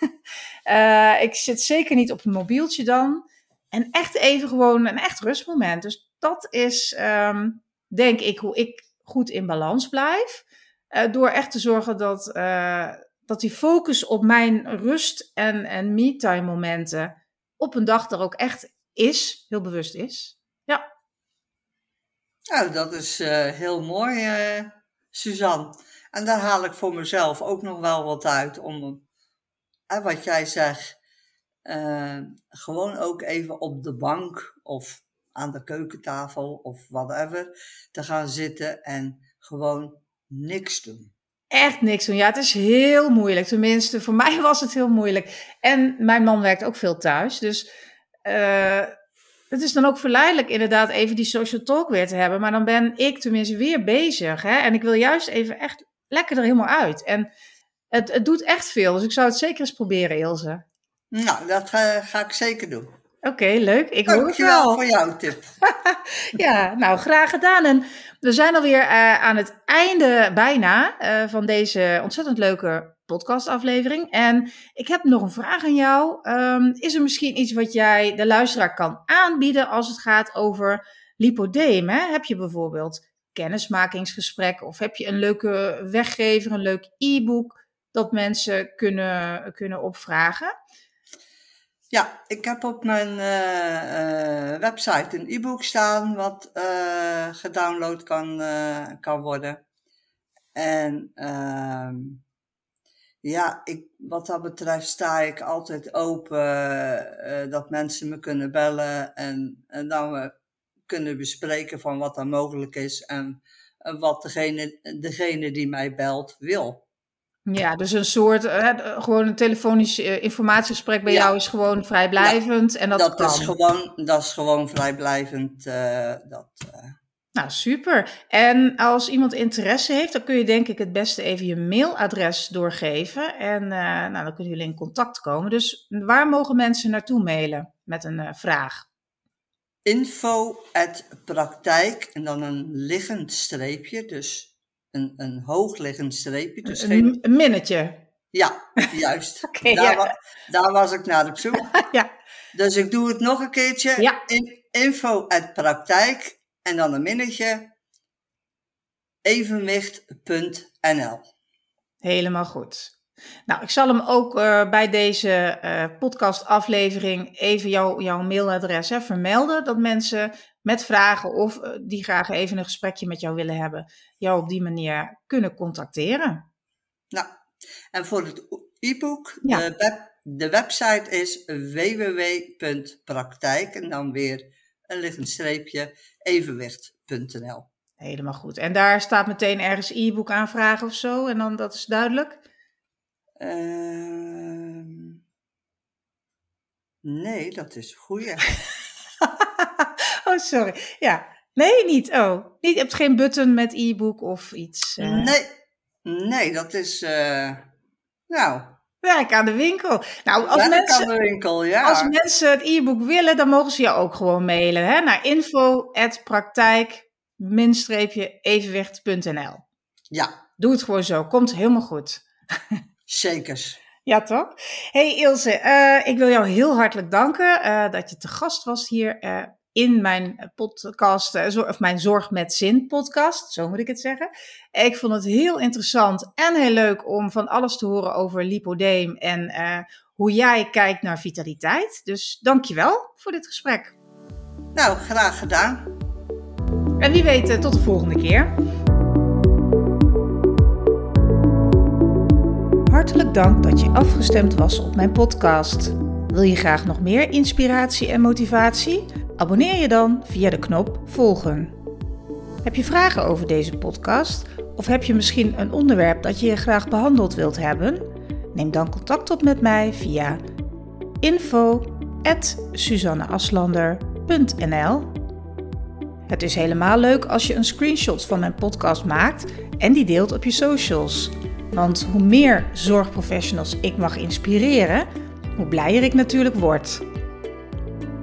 uh, ik zit zeker niet op een mobieltje dan. En echt even gewoon een echt rustmoment. Dus dat is, um, denk ik, hoe ik goed in balans blijf. Uh, door echt te zorgen dat, dat die focus op mijn rust- en, en me-time momenten op een dag er ook echt is, heel bewust is. Ja. Nou, dat is uh, heel mooi, Suzanne. En daar haal ik voor mezelf ook nog wel wat uit om, wat jij zegt, gewoon ook even op de bank of aan de keukentafel of whatever te gaan zitten en gewoon niks doen. Echt niks doen. Ja, het is heel moeilijk. Tenminste, voor mij was het heel moeilijk. En mijn man werkt ook veel thuis. Dus uh, het is dan ook verleidelijk inderdaad even die social talk weer te hebben. Maar dan ben ik tenminste weer bezig. Hè? En ik wil juist even echt lekker er helemaal uit. En het, het doet echt veel. Dus ik zou het zeker eens proberen, Ilse. Nou, dat ga, ga ik zeker doen. Oké, okay, leuk. Ik hoor het wel. voor jouw tip. ja, nou, graag gedaan. En we zijn alweer uh, aan het einde bijna uh, van deze ontzettend leuke podcastaflevering. En ik heb nog een vraag aan jou. Um, is er misschien iets wat jij de luisteraar kan aanbieden als het gaat over lipodeem? Hè? Heb je bijvoorbeeld kennismakingsgesprekken of heb je een leuke weggever, een leuk e-book dat mensen kunnen, kunnen opvragen? Ja, ik heb op mijn uh, uh, website een e-book staan wat uh, gedownload kan, kan worden. En ehm, ja, ik, wat dat betreft sta ik altijd open dat mensen me kunnen bellen en, en dan we kunnen bespreken van wat er mogelijk is en wat degene, degene die mij belt wil. Ja, dus een soort, gewoon een telefonisch informatiegesprek bij ja. jou is gewoon vrijblijvend. Ja, en dat, dat kan. Is gewoon, dat is gewoon vrijblijvend. Uh, dat, nou, super. En als iemand interesse heeft, dan kun je denk ik het beste even je mailadres doorgeven. En nou, dan kunnen jullie in contact komen. Dus waar mogen mensen naartoe mailen met een vraag? Info at praktijk en dan een liggend streepje, dus een, een hoogliggend streepje. Dus een, geen... een minnetje. Ja, juist. okay, daar, ja. wa daar, was ik naar op zoek. ja. Dus ik doe het nog een keertje. Ja. In, info at praktijk en dan een minnetje evenwicht.nl. Helemaal goed. Nou, ik zal hem ook uh, bij deze uh, podcastaflevering even jou, jouw mailadres hè, vermelden. Dat mensen met vragen of uh, die graag even een gesprekje met jou willen hebben, jou op die manier kunnen contacteren. Nou, en voor het e-book, ja. de, web, de website is www.praktijk en dan weer een liggend streepje evenwicht.nl. Helemaal goed. En daar staat meteen ergens e-book aanvragen of zo en dan dat is duidelijk? Ehm, nee, dat is een goeie. oh, sorry. Ja. Nee, niet. Oh, niet, je hebt geen button met e-book of iets. eh. Nee, nee, dat is. eh, nou, Werk aan de winkel. Nou, als werk mensen, aan de winkel, ja. als mensen het e-book willen, dan mogen ze je ook gewoon mailen. Hè, naar info.praktijk-evenwicht.nl Ja, Doe het gewoon zo. Komt helemaal goed. zekers. Ja, toch? Hey Ilse, eh, ik wil jou heel hartelijk danken eh, dat je te gast was hier eh, in mijn podcast, eh, of mijn Zorg met Zin podcast, zo moet ik het zeggen. Ik vond het heel interessant en heel leuk om van alles te horen over lipodeem en eh, hoe jij kijkt naar vitaliteit. Dus dank je wel voor dit gesprek. Nou, graag gedaan. En wie weet, eh, tot de volgende keer. Hartelijk dank dat je afgestemd was op mijn podcast. Wil je graag nog meer inspiratie en motivatie? Abonneer je dan via de knop volgen. Heb je vragen over deze podcast? Of heb je misschien een onderwerp dat je graag behandeld wilt hebben? Neem dan contact op met mij via info.suzanneaslander.nl het is helemaal leuk als je een screenshot van mijn podcast maakt en die deelt op je socials. Want hoe meer zorgprofessionals ik mag inspireren, hoe blijer ik natuurlijk word.